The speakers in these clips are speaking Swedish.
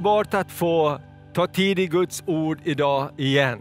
Underbart att få ta tid i Guds ord idag igen.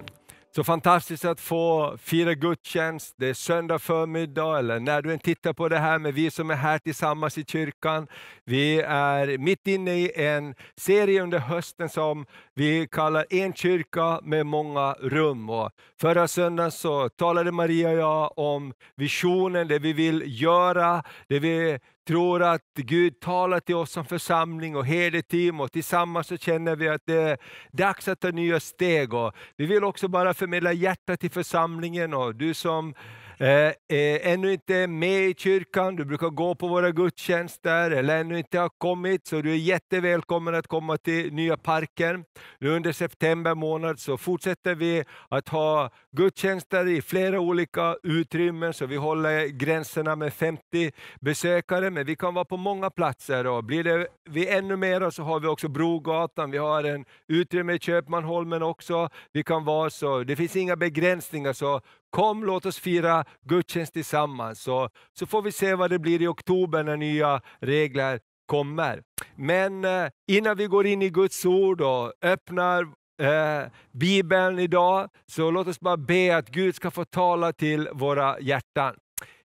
Så fantastiskt att få fira gudstjänst, det är söndag förmiddag eller när du än tittar på det här, men vi som är här tillsammans i kyrkan. Vi är mitt inne i en serie under hösten som vi kallar En kyrka med många rum. Och förra söndagen så talade Maria och jag om visionen, det vi vill göra, det vi tror att Gud talar till oss som församling och herdeteam och tillsammans så känner vi att det är dags att ta nya steg. Och vi vill också bara förmedla hjärtat till församlingen och du som Eh, eh, ännu inte är med i kyrkan, du brukar gå på våra gudstjänster eller ännu inte har kommit, så du är jättevälkommen att komma till Nya Parken. Nu under september månad så fortsätter vi att ha gudstjänster i flera olika utrymmen, så vi håller gränserna med 50 besökare, men vi kan vara på många platser. Och blir det vi ännu mer så har vi också Brogatan, vi har en utrymme i Köpmanholmen också. Vi kan vara så, det finns inga begränsningar, så Kom, låt oss fira gudstjänst tillsammans, så, så får vi se vad det blir i oktober när nya regler kommer. Men eh, innan vi går in i Guds ord och öppnar eh, Bibeln idag, så låt oss bara be att Gud ska få tala till våra hjärtan.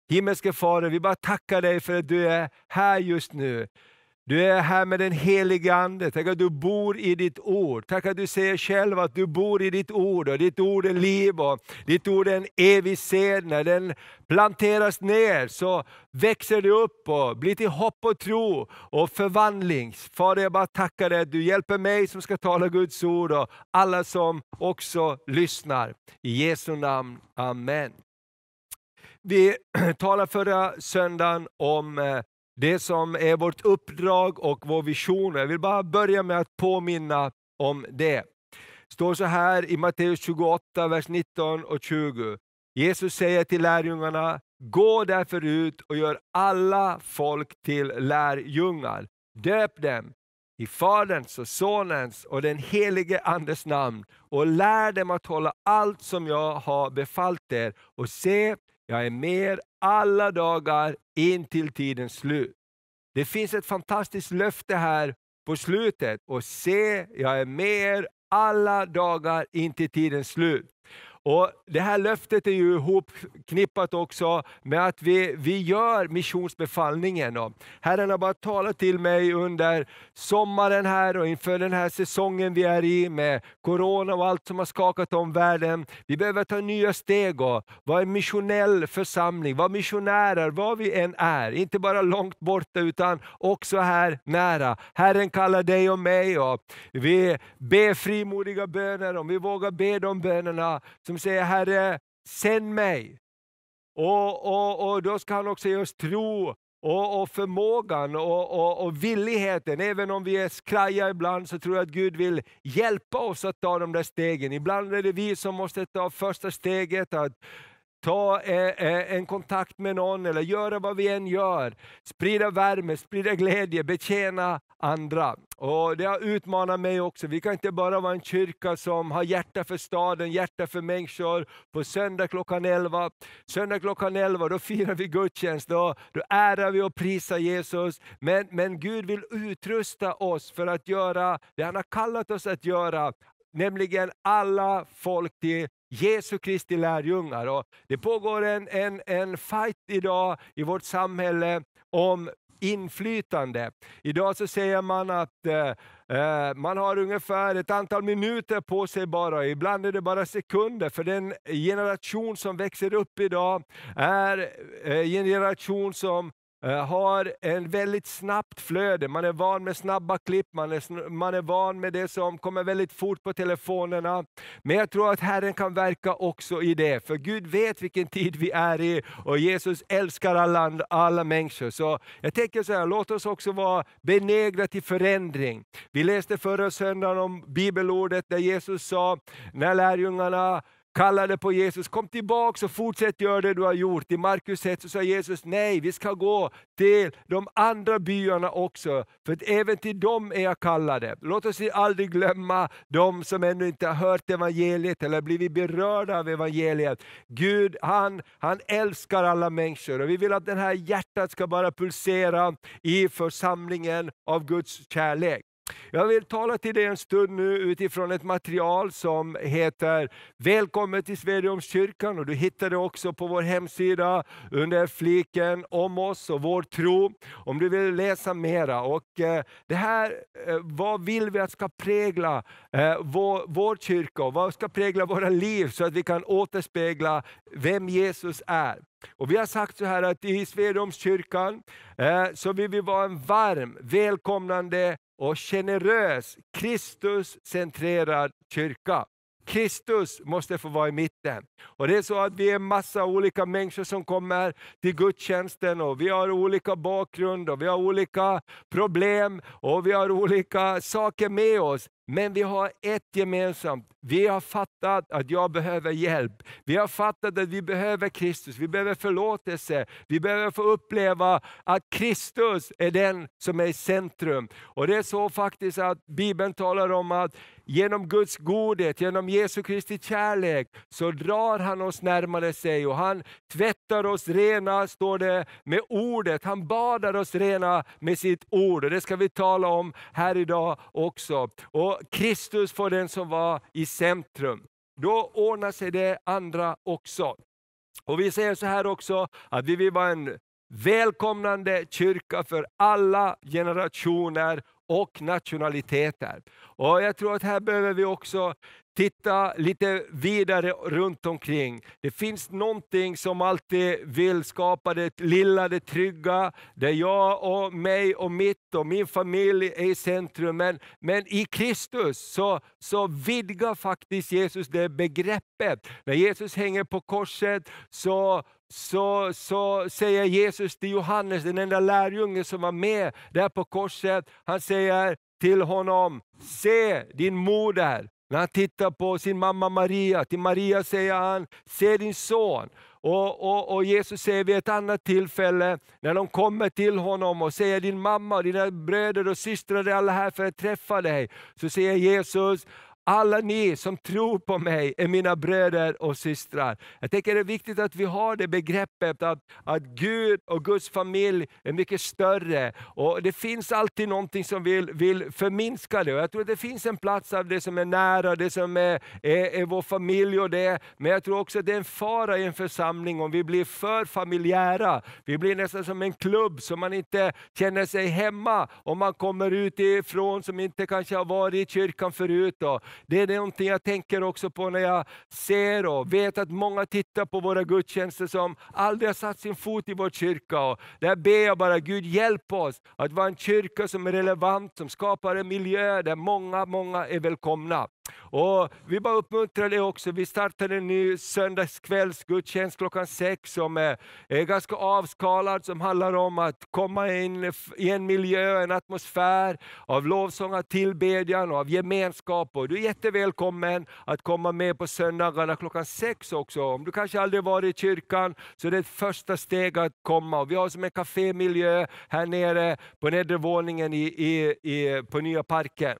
Himmelske Fader, vi bara tackar dig för att du är här just nu. Du är här med den helige Ande. Tack att du bor i ditt ord. Tack att du säger själv att du bor i ditt ord. Och ditt ord är liv och ditt ord är en evig sed. När den planteras ner så växer det upp och blir till hopp och tro och förvandling. Fader, jag bara tackar dig att du hjälper mig som ska tala Guds ord och alla som också lyssnar. I Jesu namn, Amen. Vi talade förra söndagen om eh, det som är vårt uppdrag och vår vision. Jag vill bara börja med att påminna om det. Det står så här i Matteus 28, vers 19 och 20. Jesus säger till lärjungarna, gå därför ut och gör alla folk till lärjungar. Döp dem i Faderns och Sonens och den helige Andes namn och lär dem att hålla allt som jag har befallt er. Och se, jag är med alla dagar in till tidens slut. Det finns ett fantastiskt löfte här på slutet. Och se, jag är med er alla dagar in till tidens slut. Och Det här löftet är ju ihopknippat också med att vi, vi gör missionsbefallningen. Och Herren har bara talat till mig under sommaren här och inför den här säsongen vi är i med Corona och allt som har skakat om världen. Vi behöver ta nya steg och vara en missionell församling, vara missionärer var vi än är. Inte bara långt borta utan också här nära. Herren kallar dig och mig och vi ber frimodiga böner, om vi vågar be de bönerna som säger Herre, sänd mig. Och, och, och Då ska han också ge oss tro och, och förmågan och, och, och, villigheten. Även om vi är skraja ibland så tror jag att Gud vill hjälpa oss att ta de där stegen. Ibland är det vi som måste ta första steget. att ta eh, eh, en kontakt med någon eller göra vad vi än gör. Sprida värme, sprida glädje, betjäna andra. Och Det har utmanat mig också. Vi kan inte bara vara en kyrka som har hjärta för staden, hjärta för människor. På söndag klockan 11, söndag klockan 11 då firar vi gudstjänst, då, då ärar vi och prisar Jesus. Men, men Gud vill utrusta oss för att göra det han har kallat oss att göra, nämligen alla folk till Jesu Kristi lärjungar. Och det pågår en, en, en fight idag i vårt samhälle om inflytande. Idag så säger man att eh, eh, man har ungefär ett antal minuter på sig bara, ibland är det bara sekunder, för den generation som växer upp idag är eh, en generation som Eh, har en väldigt snabbt flöde. Man är van med snabba klipp, man är, man är van med det som kommer väldigt fort på telefonerna. Men jag tror att Herren kan verka också i det, för Gud vet vilken tid vi är i och Jesus älskar alla, alla människor. Så jag tänker så här, låt oss också vara benägna till förändring. Vi läste förra söndagen om bibelordet där Jesus sa, när lärjungarna kallade på Jesus, kom tillbaka och fortsätt göra det du har gjort. I Markus 1 så sa Jesus, nej vi ska gå till de andra byarna också, för även till dem är jag kallade. Låt oss aldrig glömma de som ännu inte har hört evangeliet eller blivit berörda av evangeliet. Gud han, han älskar alla människor och vi vill att det här hjärtat ska bara pulsera i församlingen av Guds kärlek. Jag vill tala till dig en stund nu utifrån ett material som heter Välkommen till Svedjeholmskyrkan och du hittar det också på vår hemsida under fliken om oss och vår tro. Om du vill läsa mera. Och, eh, det här, eh, vad vill vi att ska prägla eh, vår, vår kyrka och vad ska prägla våra liv så att vi kan återspegla vem Jesus är. Och Vi har sagt så här att i Svedjeholmskyrkan eh, så vill vi vara en varm, välkomnande och generös, Kristus-centrerad kyrka. Kristus måste få vara i mitten. Och Det är så att vi är massa olika människor som kommer till gudstjänsten och vi har olika bakgrund och vi har olika problem och vi har olika saker med oss. Men vi har ett gemensamt. Vi har fattat att jag behöver hjälp. Vi har fattat att vi behöver Kristus, vi behöver förlåtelse. Vi behöver få uppleva att Kristus är den som är i centrum. Och Det är så faktiskt att Bibeln talar om att genom Guds godhet, genom Jesu Kristi kärlek, så drar han oss närmare sig och han tvättar oss rena, står det, med ordet. Han badar oss rena med sitt ord. Och det ska vi tala om här idag också. Och Kristus får den som var i centrum. Då ordnar sig det andra också. Och Vi säger så här också, att vi vill vara en välkomnande kyrka för alla generationer och nationaliteter. Och Jag tror att här behöver vi också titta lite vidare runt omkring. Det finns någonting som alltid vill skapa det lilla, det trygga, där jag och mig och mitt och min familj är i centrum. Men, men i Kristus så, så vidgar faktiskt Jesus det begreppet. När Jesus hänger på korset så så, så säger Jesus till Johannes, den enda lärjungen som var med där på korset, han säger till honom, se din moder. När han tittar på sin mamma Maria, till Maria säger han, se din son. Och, och, och, Jesus säger vid ett annat tillfälle, när de kommer till honom och säger din mamma dina bröder och systrar är alla här för att träffa dig. Så säger Jesus, alla ni som tror på mig är mina bröder och systrar. Jag tänker det är viktigt att vi har det begreppet att, att Gud och Guds familj är mycket större. Och Det finns alltid någonting som vill, vill förminska det. Och jag tror att det finns en plats av det som är nära, det som är, är, är vår familj och det. Men jag tror också att det är en fara i en församling om vi blir för familjära. Vi blir nästan som en klubb som man inte känner sig hemma om man kommer utifrån som inte kanske har varit i kyrkan förut. Då. Det är någonting jag tänker också på när jag ser och vet att många tittar på våra gudstjänster som aldrig har satt sin fot i vår kyrka. Och där ber jag bara Gud hjälp oss att vara en kyrka som är relevant, som skapar en miljö där många, många är välkomna. Och vi bara uppmuntrar det också. Vi startar en ny söndagskvällsgudstjänst klockan sex som är, är ganska avskalad, som handlar om att komma in i en miljö, en atmosfär av lovsång, av tillbedjan och av gemenskap. Och du är jättevälkommen att komma med på söndagarna klockan sex också. Om du kanske aldrig varit i kyrkan så är det ett första steg att komma. Och vi har som en kafémiljö här nere på nedre våningen i, i, i, på Nya Parken.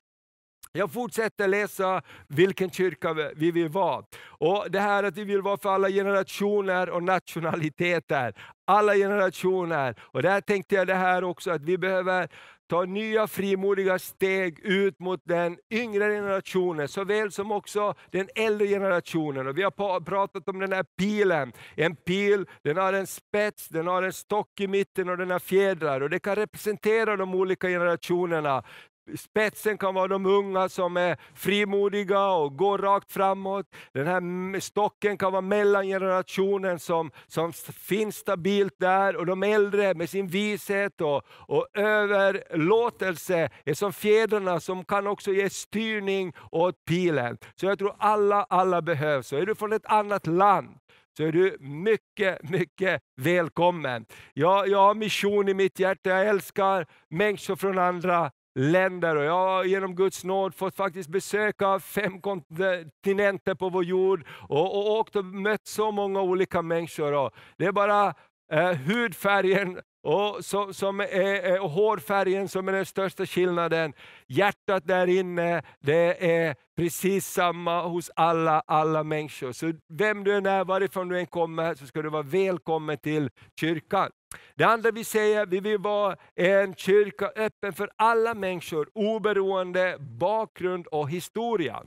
Jag fortsätter läsa vilken kyrka vi vill vara. Och Det här att vi vill vara för alla generationer och nationaliteter. Alla generationer. Och Där tänkte jag det här också, att vi behöver ta nya frimodiga steg ut mot den yngre generationen, såväl som också den äldre generationen. Och vi har pratat om den här pilen. En pil den har en spets, den har en stock i mitten och den har fjädrar. Och det kan representera de olika generationerna. Spetsen kan vara de unga som är frimodiga och går rakt framåt. Den här stocken kan vara mellangenerationen som, som finns stabilt där. Och de äldre med sin vishet och, och överlåtelse är som fjädrarna som kan också ge styrning åt pilen. Så jag tror alla, alla behövs. Och är du från ett annat land så är du mycket, mycket välkommen. Jag, jag har mission i mitt hjärta. Jag älskar människor från andra länder. Och jag har genom Guds nåd fått faktiskt besöka fem kontinenter på vår jord och, och åkt och mött så många olika människor. Och det är bara eh, hudfärgen och som, som är, är, och hårfärgen som är den största skillnaden. Hjärtat där inne, det är precis samma hos alla, alla människor. Så vem du än är, varifrån du än kommer, så ska du vara välkommen till kyrkan. Det andra vi säger, vi vill vara en kyrka öppen för alla människor, oberoende bakgrund och historia.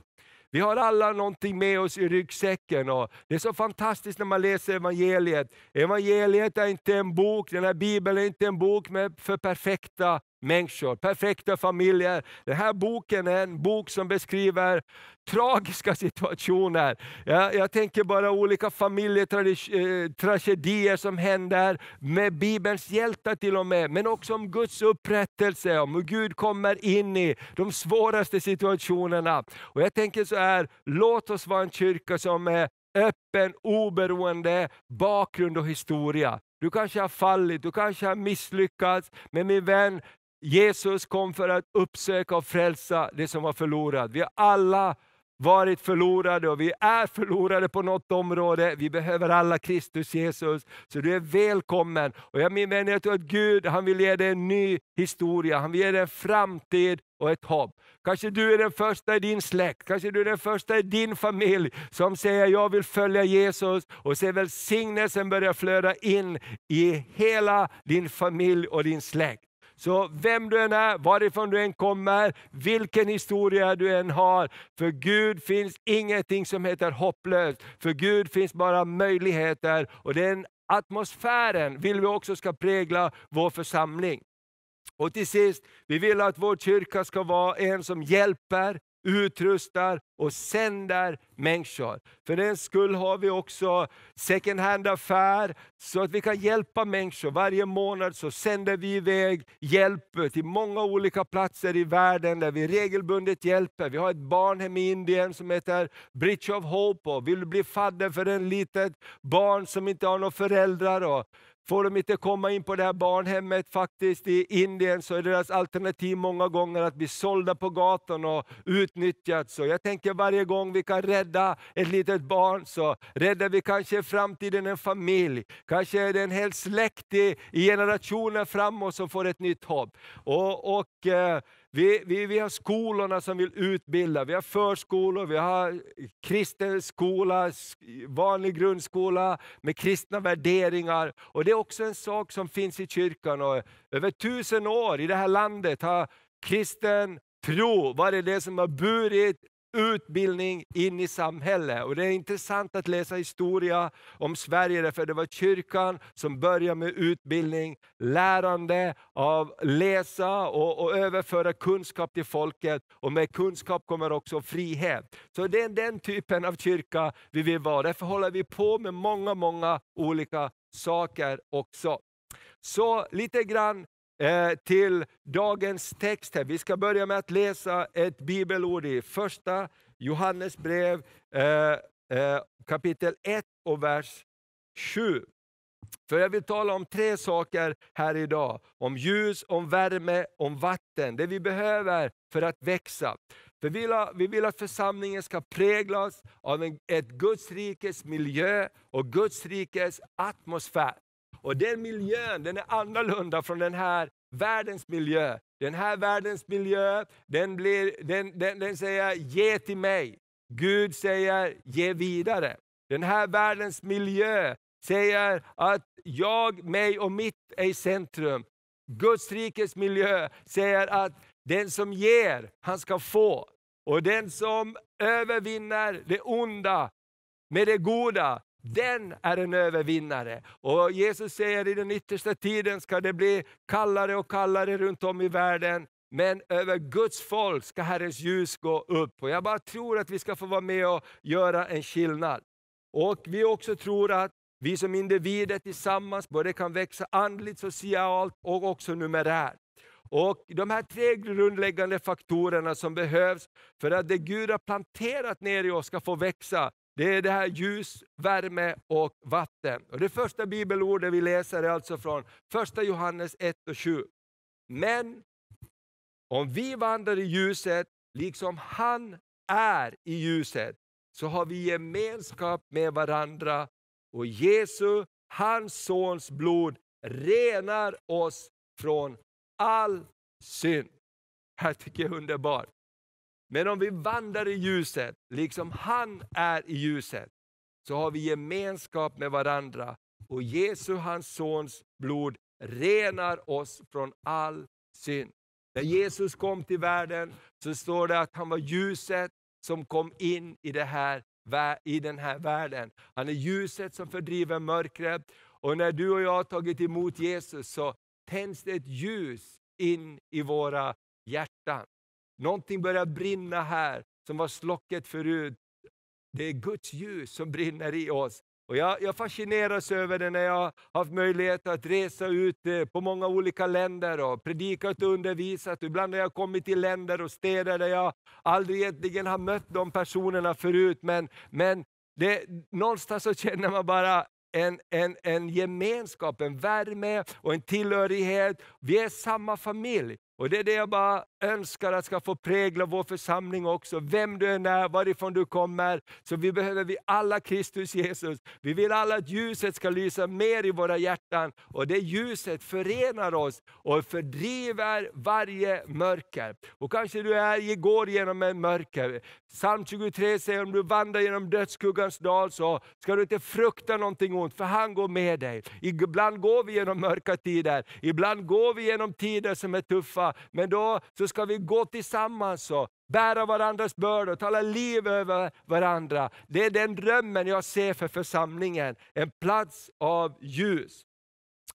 Vi har alla någonting med oss i ryggsäcken. Och det är så fantastiskt när man läser evangeliet. Evangeliet är inte en bok, den här bibeln är inte en bok för perfekta människor, perfekta familjer. Den här boken är en bok som beskriver tragiska situationer. Jag, jag tänker bara olika familjetragedier eh, som händer, med Bibelns hjältar till och med, men också om Guds upprättelse, om hur Gud kommer in i de svåraste situationerna. Och Jag tänker så här, låt oss vara en kyrka som är öppen, oberoende bakgrund och historia. Du kanske har fallit, du kanske har misslyckats, men min vän, Jesus kom för att uppsöka och frälsa det som var förlorat. Vi har alla varit förlorade och vi är förlorade på något område. Vi behöver alla Kristus Jesus. Så du är välkommen. Och jag tror att Gud han vill ge dig en ny historia, han vill ge dig en framtid och ett hopp. Kanske du är den första i din släkt, kanske du är den första i din familj som säger jag vill följa Jesus och se välsignelsen börja flöda in i hela din familj och din släkt. Så vem du än är, varifrån du än kommer, vilken historia du än har, för Gud finns ingenting som heter hopplöst. För Gud finns bara möjligheter och den atmosfären vill vi också ska prägla vår församling. Och till sist, vi vill att vår kyrka ska vara en som hjälper, utrustar och sänder människor. För den skull har vi också second hand-affär, så att vi kan hjälpa människor. Varje månad så sänder vi iväg hjälp till många olika platser i världen, där vi regelbundet hjälper. Vi har ett barnhem i Indien som heter Bridge of Hope, och vill du bli fadder för en litet barn som inte har några föräldrar, och Får de inte komma in på det här barnhemmet faktiskt i Indien så är deras alternativ många gånger att bli sålda på gatan och utnyttjat. Så jag tänker varje gång vi kan rädda ett litet barn så räddar vi kanske i framtiden en familj. Kanske är det en hel släkt i, generationer framåt som får ett nytt hopp. Och, och eh, vi, vi, vi har skolorna som vill utbilda, vi har förskolor, vi har kristen skola, vanlig grundskola med kristna värderingar. Och Det är också en sak som finns i kyrkan. Och över tusen år i det här landet har kristen tro varit det som har burit utbildning in i samhället. Och Det är intressant att läsa historia om Sverige, därför det var kyrkan som började med utbildning, lärande av läsa och, och överföra kunskap till folket. Och med kunskap kommer också frihet. Så det är den typen av kyrka vi vill vara. Därför håller vi på med många, många olika saker också. Så lite grann Eh, till dagens text. Här. Vi ska börja med att läsa ett bibelord i första Johannes brev eh, eh, kapitel 1 och vers 7. För jag vill tala om tre saker här idag. Om ljus, om värme, om vatten. Det vi behöver för att växa. För vi, vill, vi vill att församlingen ska präglas av en, ett Guds rikes miljö och Guds rikes atmosfär. Och den miljön den är annorlunda från den här världens miljö. Den här världens miljö, den, blir, den, den, den säger ge till mig. Gud säger ge vidare. Den här världens miljö säger att jag, mig och mitt är i centrum. Guds rikes miljö säger att den som ger, han ska få. Och den som övervinner det onda med det goda, den är en övervinnare. Och Jesus säger i den yttersta tiden ska det bli kallare och kallare runt om i världen. Men över Guds folk ska Herrens ljus gå upp. Och jag bara tror att vi ska få vara med och göra en skillnad. Och vi också tror att vi som individer tillsammans både kan växa andligt, socialt och också numerärt. Och De här tre grundläggande faktorerna som behövs för att det Gud har planterat ner i oss ska få växa, det är det här ljus, värme och vatten. Och det första bibelordet vi läser är alltså från 1 Johannes 1 och 7. Men om vi vandrar i ljuset, liksom han är i ljuset, så har vi gemenskap med varandra och Jesu, hans sons blod, renar oss från all synd. Det Här tycker jag är underbart. Men om vi vandrar i ljuset, liksom han är i ljuset, så har vi gemenskap med varandra och Jesu, hans sons blod, renar oss från all synd. När Jesus kom till världen så står det att han var ljuset som kom in i, det här, i den här världen. Han är ljuset som fördriver mörkret. Och när du och jag har tagit emot Jesus så tänds det ett ljus in i våra hjärtan. Någonting börjar brinna här som var slocket förut. Det är Guds ljus som brinner i oss. Och jag, jag fascineras över det när jag har haft möjlighet att resa ut eh, på många olika länder och predikat och undervisat. Ibland har jag kommit till länder och städer där jag aldrig egentligen har mött de personerna förut. Men, men det, någonstans så känner man bara en, en, en gemenskap, en värme och en tillhörighet. Vi är samma familj. Och Det är det jag bara önskar att ska få prägla vår församling också. Vem du än är, varifrån du kommer. Så vi behöver vi alla Kristus Jesus. Vi vill alla att ljuset ska lysa mer i våra hjärtan. Och det ljuset förenar oss och fördriver varje mörker. Och kanske du är, går genom en mörker. Psalm 23 säger om du vandrar genom dödsskuggans dal så ska du inte frukta någonting ont, för han går med dig. Ibland går vi genom mörka tider, ibland går vi genom tider som är tuffa, men då så ska vi gå tillsammans och bära varandras bördor, tala liv över varandra. Det är den drömmen jag ser för församlingen, en plats av ljus.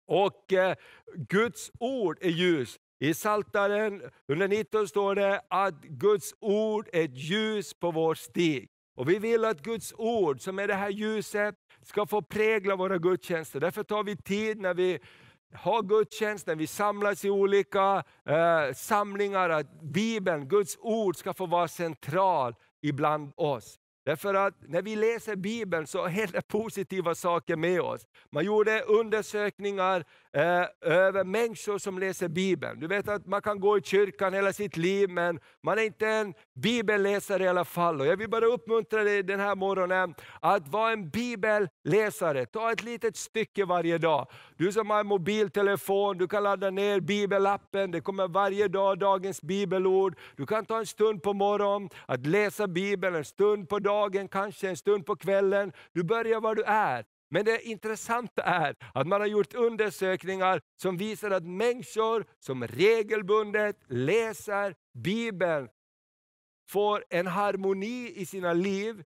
Och eh, Guds ord är ljus. I Psaltaren 119 står det att Guds ord är ett ljus på vår stig. Och Vi vill att Guds ord, som är det här ljuset, ska få prägla våra gudstjänster. Därför tar vi tid när vi ha gudstjänst, när vi samlas i olika eh, samlingar, att Bibeln, Guds ord, ska få vara central ibland oss. Därför att när vi läser Bibeln så händer positiva saker med oss. Man gjorde undersökningar eh, över människor som läser Bibeln. Du vet att man kan gå i kyrkan hela sitt liv men man är inte en bibelläsare i alla fall. Och jag vill bara uppmuntra dig den här morgonen att vara en bibelläsare. Ta ett litet stycke varje dag. Du som har en mobiltelefon, du kan ladda ner bibelappen. Det kommer varje dag dagens bibelord. Du kan ta en stund på morgonen att läsa Bibeln, en stund på dagen, kanske en stund på kvällen. Du börjar var du är. Men det intressanta är att man har gjort undersökningar som visar att människor som regelbundet läser Bibeln får en harmoni i sina liv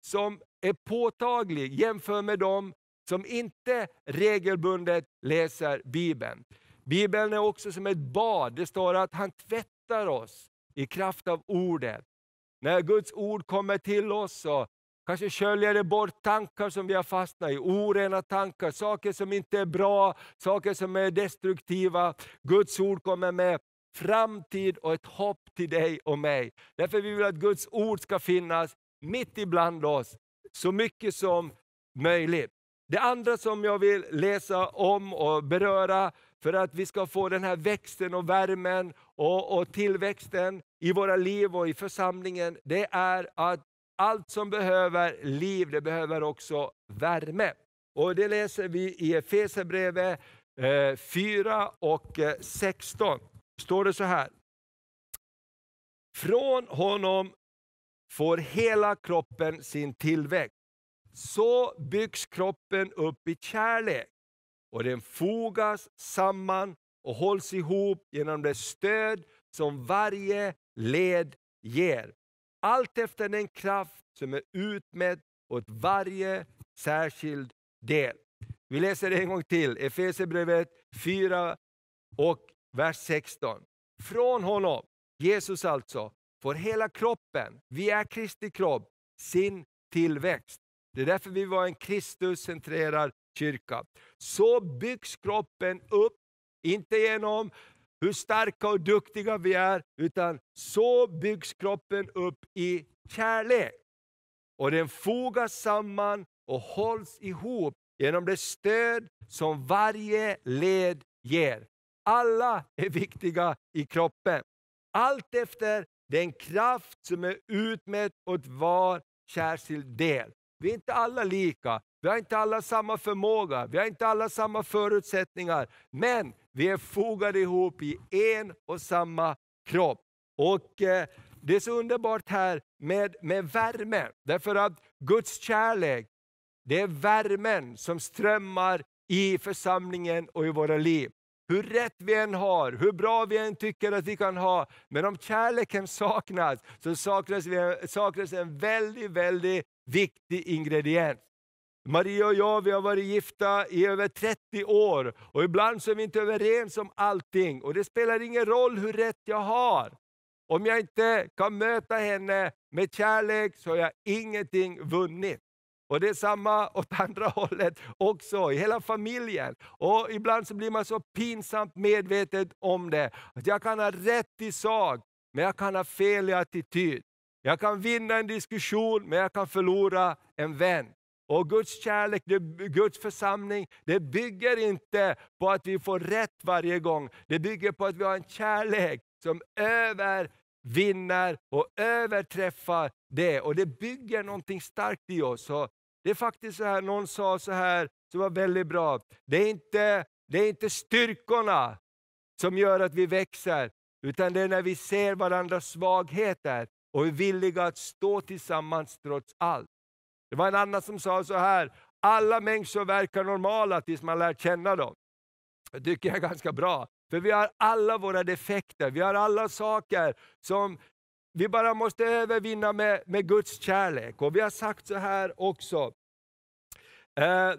som är påtaglig jämfört med dem som inte regelbundet läser Bibeln. Bibeln är också som ett bad. Det står att han tvättar oss i kraft av ordet. När Guds ord kommer till oss så Kanske sköljer det bort tankar som vi har fastnat i, orena tankar, saker som inte är bra, saker som är destruktiva. Guds ord kommer med framtid och ett hopp till dig och mig. Därför vill vi att Guds ord ska finnas mitt ibland oss, så mycket som möjligt. Det andra som jag vill läsa om och beröra för att vi ska få den här växten och värmen och, och tillväxten i våra liv och i församlingen, det är att allt som behöver liv, det behöver också värme. Och Det läser vi i Efesierbrevet eh, 4 och eh, 16. Står det så här. Från honom får hela kroppen sin tillväxt. Så byggs kroppen upp i kärlek och den fogas samman och hålls ihop genom det stöd som varje led ger allt efter den kraft som är utmätt åt varje särskild del. Vi läser det en gång till, Efesierbrevet 4 och vers 16. Från honom, Jesus alltså, får hela kroppen, vi är Kristi kropp, sin tillväxt. Det är därför vi var en Kristuscentrerad kyrka. Så byggs kroppen upp, inte genom hur starka och duktiga vi är, utan så byggs kroppen upp i kärlek. Och den fogas samman och hålls ihop genom det stöd som varje led ger. Alla är viktiga i kroppen. Allt efter den kraft som är utmätt åt var särskild del. Vi är inte alla lika. Vi har inte alla samma förmåga, vi har inte alla samma förutsättningar. Men vi är fogade ihop i en och samma kropp. Och eh, Det är så underbart här med, med värme, därför att Guds kärlek, det är värmen som strömmar i församlingen och i våra liv. Hur rätt vi än har, hur bra vi än tycker att vi kan ha, men om kärleken saknas, så saknas, saknas en väldigt, väldigt viktig ingrediens. Maria och jag vi har varit gifta i över 30 år och ibland så är vi inte överens om allting. Och det spelar ingen roll hur rätt jag har. Om jag inte kan möta henne med kärlek så har jag ingenting vunnit. Och det är samma åt andra hållet också, i hela familjen. Och Ibland så blir man så pinsamt medveten om det. Att jag kan ha rätt i sak, men jag kan ha fel i attityd. Jag kan vinna en diskussion, men jag kan förlora en vän. Och Guds kärlek, Guds församling, det bygger inte på att vi får rätt varje gång. Det bygger på att vi har en kärlek som övervinner och överträffar det. Och det bygger någonting starkt i oss. Och det är faktiskt så här, någon sa så här, som var väldigt bra. Det är inte, det är inte styrkorna som gör att vi växer, utan det är när vi ser varandras svagheter och är villiga att stå tillsammans trots allt. Det var en annan som sa så här, alla människor verkar normala tills man lär känna dem. Det tycker jag är ganska bra. För vi har alla våra defekter, vi har alla saker som vi bara måste övervinna med, med Guds kärlek. Och vi har sagt så här också. Eh,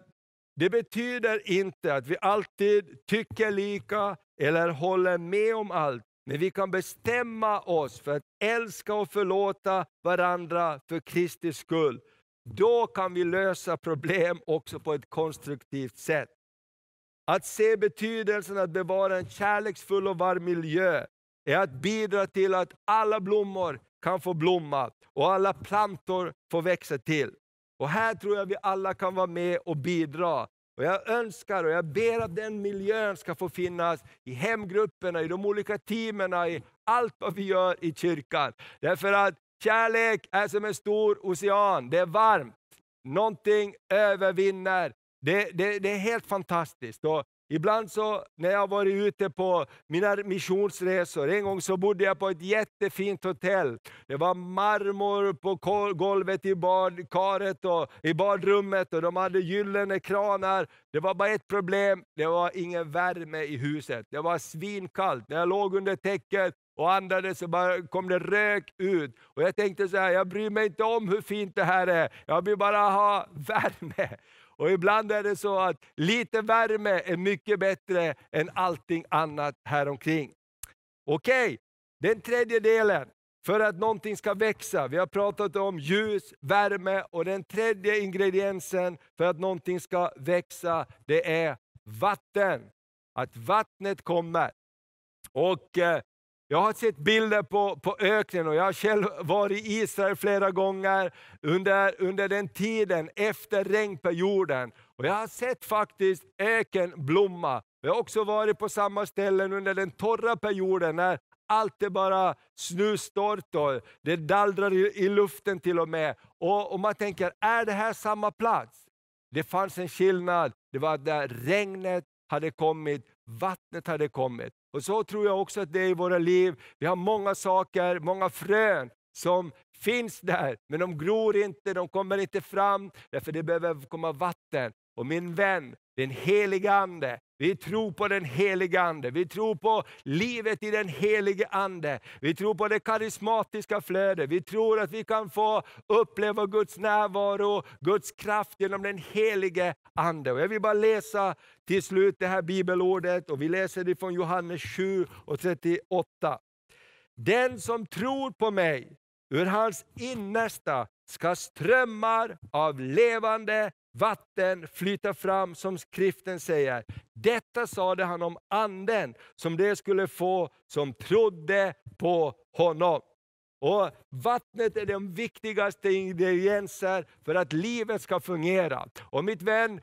det betyder inte att vi alltid tycker lika eller håller med om allt. Men vi kan bestämma oss för att älska och förlåta varandra för Kristi skull. Då kan vi lösa problem också på ett konstruktivt sätt. Att se betydelsen att bevara en kärleksfull och varm miljö är att bidra till att alla blommor kan få blomma och alla plantor får växa till. Och Här tror jag vi alla kan vara med och bidra. Och Jag önskar och jag ber att den miljön ska få finnas i hemgrupperna, i de olika teamen, i allt vad vi gör i kyrkan. Därför att kärlek är som en stor ocean, det är varmt. Någonting övervinner. Det, det, det är helt fantastiskt. Och Ibland så när jag varit ute på mina missionsresor, en gång så bodde jag på ett jättefint hotell. Det var marmor på golvet i badkaret och i badrummet och de hade gyllene kranar. Det var bara ett problem, det var ingen värme i huset. Det var svinkallt. När jag låg under täcket och andades så bara kom det rök ut. Och Jag tänkte så här, jag bryr mig inte om hur fint det här är, jag vill bara ha värme. Och ibland är det så att lite värme är mycket bättre än allting annat här omkring. Okej, okay. den tredje delen för att någonting ska växa. Vi har pratat om ljus, värme och den tredje ingrediensen för att någonting ska växa, det är vatten. Att vattnet kommer. Och eh, jag har sett bilder på, på öknen och jag har själv varit i Israel flera gånger under, under den tiden efter regnperioden. Och jag har sett faktiskt öken blomma. Jag har också varit på samma ställen under den torra perioden när allt är bara snustort och det dallrar i, i luften till och med. Och, och man tänker, är det här samma plats? Det fanns en skillnad, det var där regnet hade kommit, vattnet hade kommit. Och så tror jag också att det är i våra liv. Vi har många saker, många frön som finns där, men de gror inte, de kommer inte fram, därför det behöver komma vatten. Och min vän, den helige Ande, vi tror på den helige Ande, vi tror på livet i den helige Ande. Vi tror på det karismatiska flödet, vi tror att vi kan få uppleva Guds närvaro, Guds kraft genom den helige Ande. Och jag vill bara läsa till slut det här bibelordet, och vi läser det från Johannes 7 och 38. Den som tror på mig, ur hans innersta ska strömmar av levande vatten flyta fram som skriften säger. Detta sade han om anden som det skulle få som trodde på honom. Och Vattnet är den viktigaste ingrediensen för att livet ska fungera. Och mitt vän,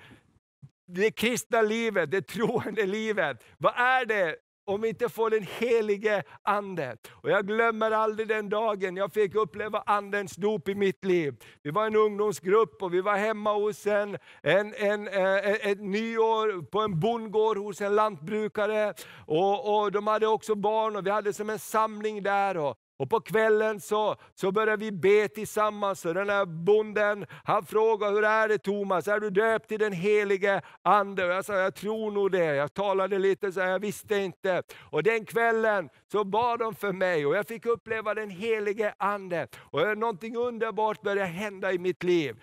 det kristna livet, det troende livet, vad är det om vi inte får den helige Ande. Och jag glömmer aldrig den dagen jag fick uppleva Andens dop i mitt liv. Vi var en ungdomsgrupp och vi var hemma hos en, en, en, en ett nyår på en bondgård hos en lantbrukare. Och, och De hade också barn och vi hade som en samling där. Och, och på kvällen så, så började vi be tillsammans. Och den här bonden han frågade, hur är det Thomas? Är du döpt i den helige Ande? Och jag sa, jag tror nog det. Jag talade lite så jag visste inte. Och den kvällen så bad de för mig och jag fick uppleva den helige Ande. Och någonting underbart började hända i mitt liv.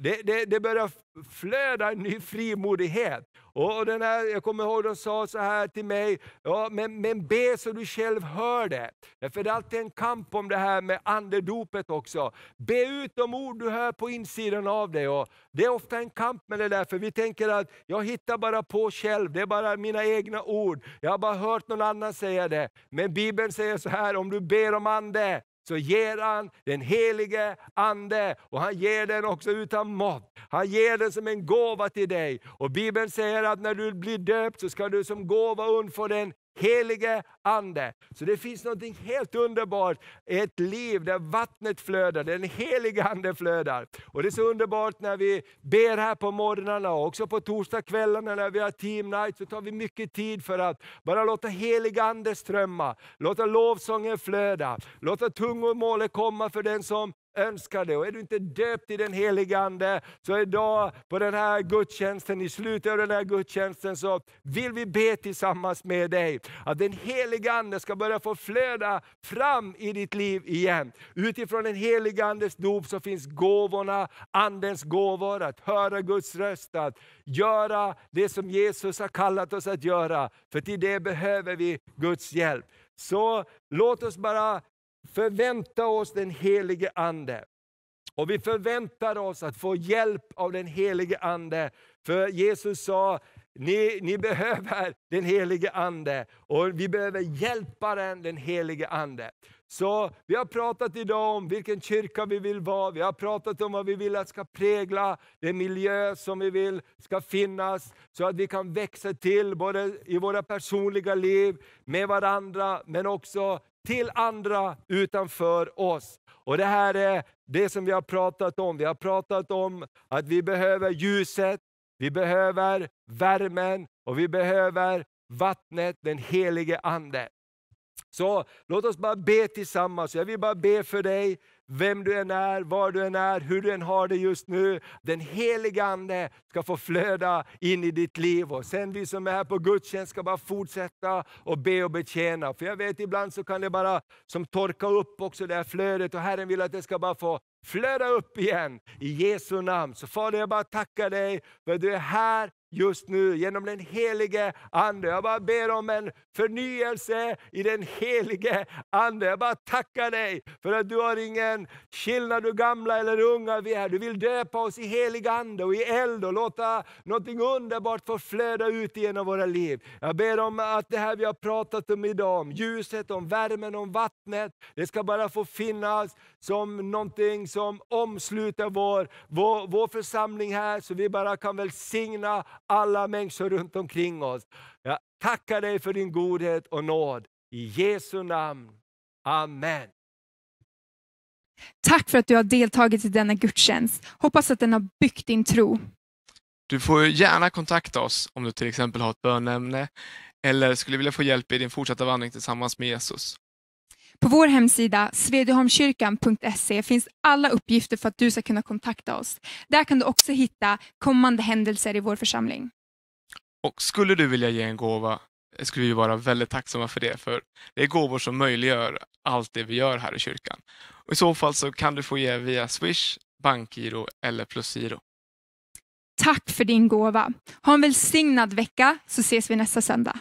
Det, det, det började flöda en ny frimodighet. Och den här, jag kommer ihåg de sa så här till mig, ja, men, men be så du själv hör det. För det är alltid en kamp om det här med andedopet också. Be ut de ord du hör på insidan av dig. Och det är ofta en kamp med det där, för vi tänker att jag hittar bara på själv, det är bara mina egna ord. Jag har bara hört någon annan säga det. Men Bibeln säger så här, om du ber om ande, så ger han den helige Ande och han ger den också utan mått. Han ger den som en gåva till dig. Och Bibeln säger att när du blir döpt så ska du som gåva undfå den helige Ande. Så det finns något helt underbart i ett liv där vattnet flödar, där den helige Ande flödar. Och Det är så underbart när vi ber här på morgnarna och också på torsdagskvällarna när vi har team night, så tar vi mycket tid för att bara låta helig Ande strömma, låta lovsången flöda, låta tungomålet komma för den som önskar det. Och är du inte döpt i den helige Ande, så idag på den här gudstjänsten, i slutet av den här gudstjänsten, så vill vi be tillsammans med dig. Att den helige Ande ska börja få flöda fram i ditt liv igen. Utifrån den helige Andes dop så finns gåvorna, Andens gåvor, att höra Guds röst, att göra det som Jesus har kallat oss att göra. För till det behöver vi Guds hjälp. Så låt oss bara förvänta oss den helige Ande. Och vi förväntar oss att få hjälp av den helige Ande. För Jesus sa, ni, ni behöver den helige Ande och vi behöver hjälparen, den helige Ande. Så vi har pratat idag om vilken kyrka vi vill vara, vi har pratat om vad vi vill att ska prägla den miljö som vi vill ska finnas, så att vi kan växa till både i våra personliga liv, med varandra, men också till andra utanför oss. Och Det här är det som vi har pratat om. Vi har pratat om att vi behöver ljuset, vi behöver värmen och vi behöver vattnet, den helige Ande. Så låt oss bara be tillsammans. Jag vill bara be för dig, vem du än är, var du än är, hur du än har det just nu. Den helige Ande ska få flöda in i ditt liv. Och sen vi som är här på gudstjänst ska bara fortsätta och be och betjäna. För jag vet ibland så kan det bara som torka upp också det här flödet och Herren vill att det ska bara få flöda upp igen i Jesu namn. Så Fader jag bara tackar dig för att du är här just nu genom den helige Ande. Jag bara ber om en förnyelse i den helige Ande. Jag bara tackar dig för att du har ingen skillnad hur gamla eller unga vi är. Du vill döpa oss i helig Ande och i eld och låta något underbart få flöda ut genom våra liv. Jag ber om att det här vi har pratat om idag, om ljuset, om värmen, om vattnet, det ska bara få finnas som någonting som omsluter vår, vår, vår församling här, så vi bara kan välsigna alla människor runt omkring oss. Jag tackar dig för din godhet och nåd. I Jesu namn. Amen. Tack för att du har deltagit i denna gudstjänst. Hoppas att den har byggt din tro. Du får gärna kontakta oss om du till exempel har ett bönämne eller skulle vilja få hjälp i din fortsatta vandring tillsammans med Jesus. På vår hemsida svedjeholmskyrkan.se finns alla uppgifter för att du ska kunna kontakta oss. Där kan du också hitta kommande händelser i vår församling. Och skulle du vilja ge en gåva skulle vi vara väldigt tacksamma för det, för det är gåvor som möjliggör allt det vi gör här i kyrkan. Och I så fall så kan du få ge via Swish, bankgiro eller plusgiro. Tack för din gåva. Ha en välsignad vecka så ses vi nästa söndag.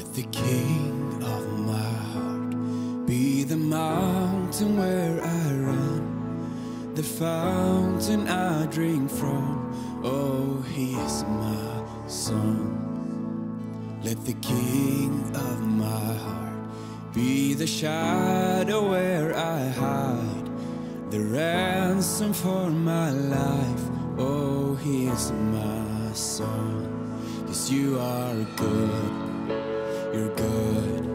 Let the king of my heart be the mountain where I run, the fountain I drink from. Oh, he is my son. Let the King of my heart be the shadow where I hide, the ransom for my life. Oh, He is my son. Yes, you are good, you're good.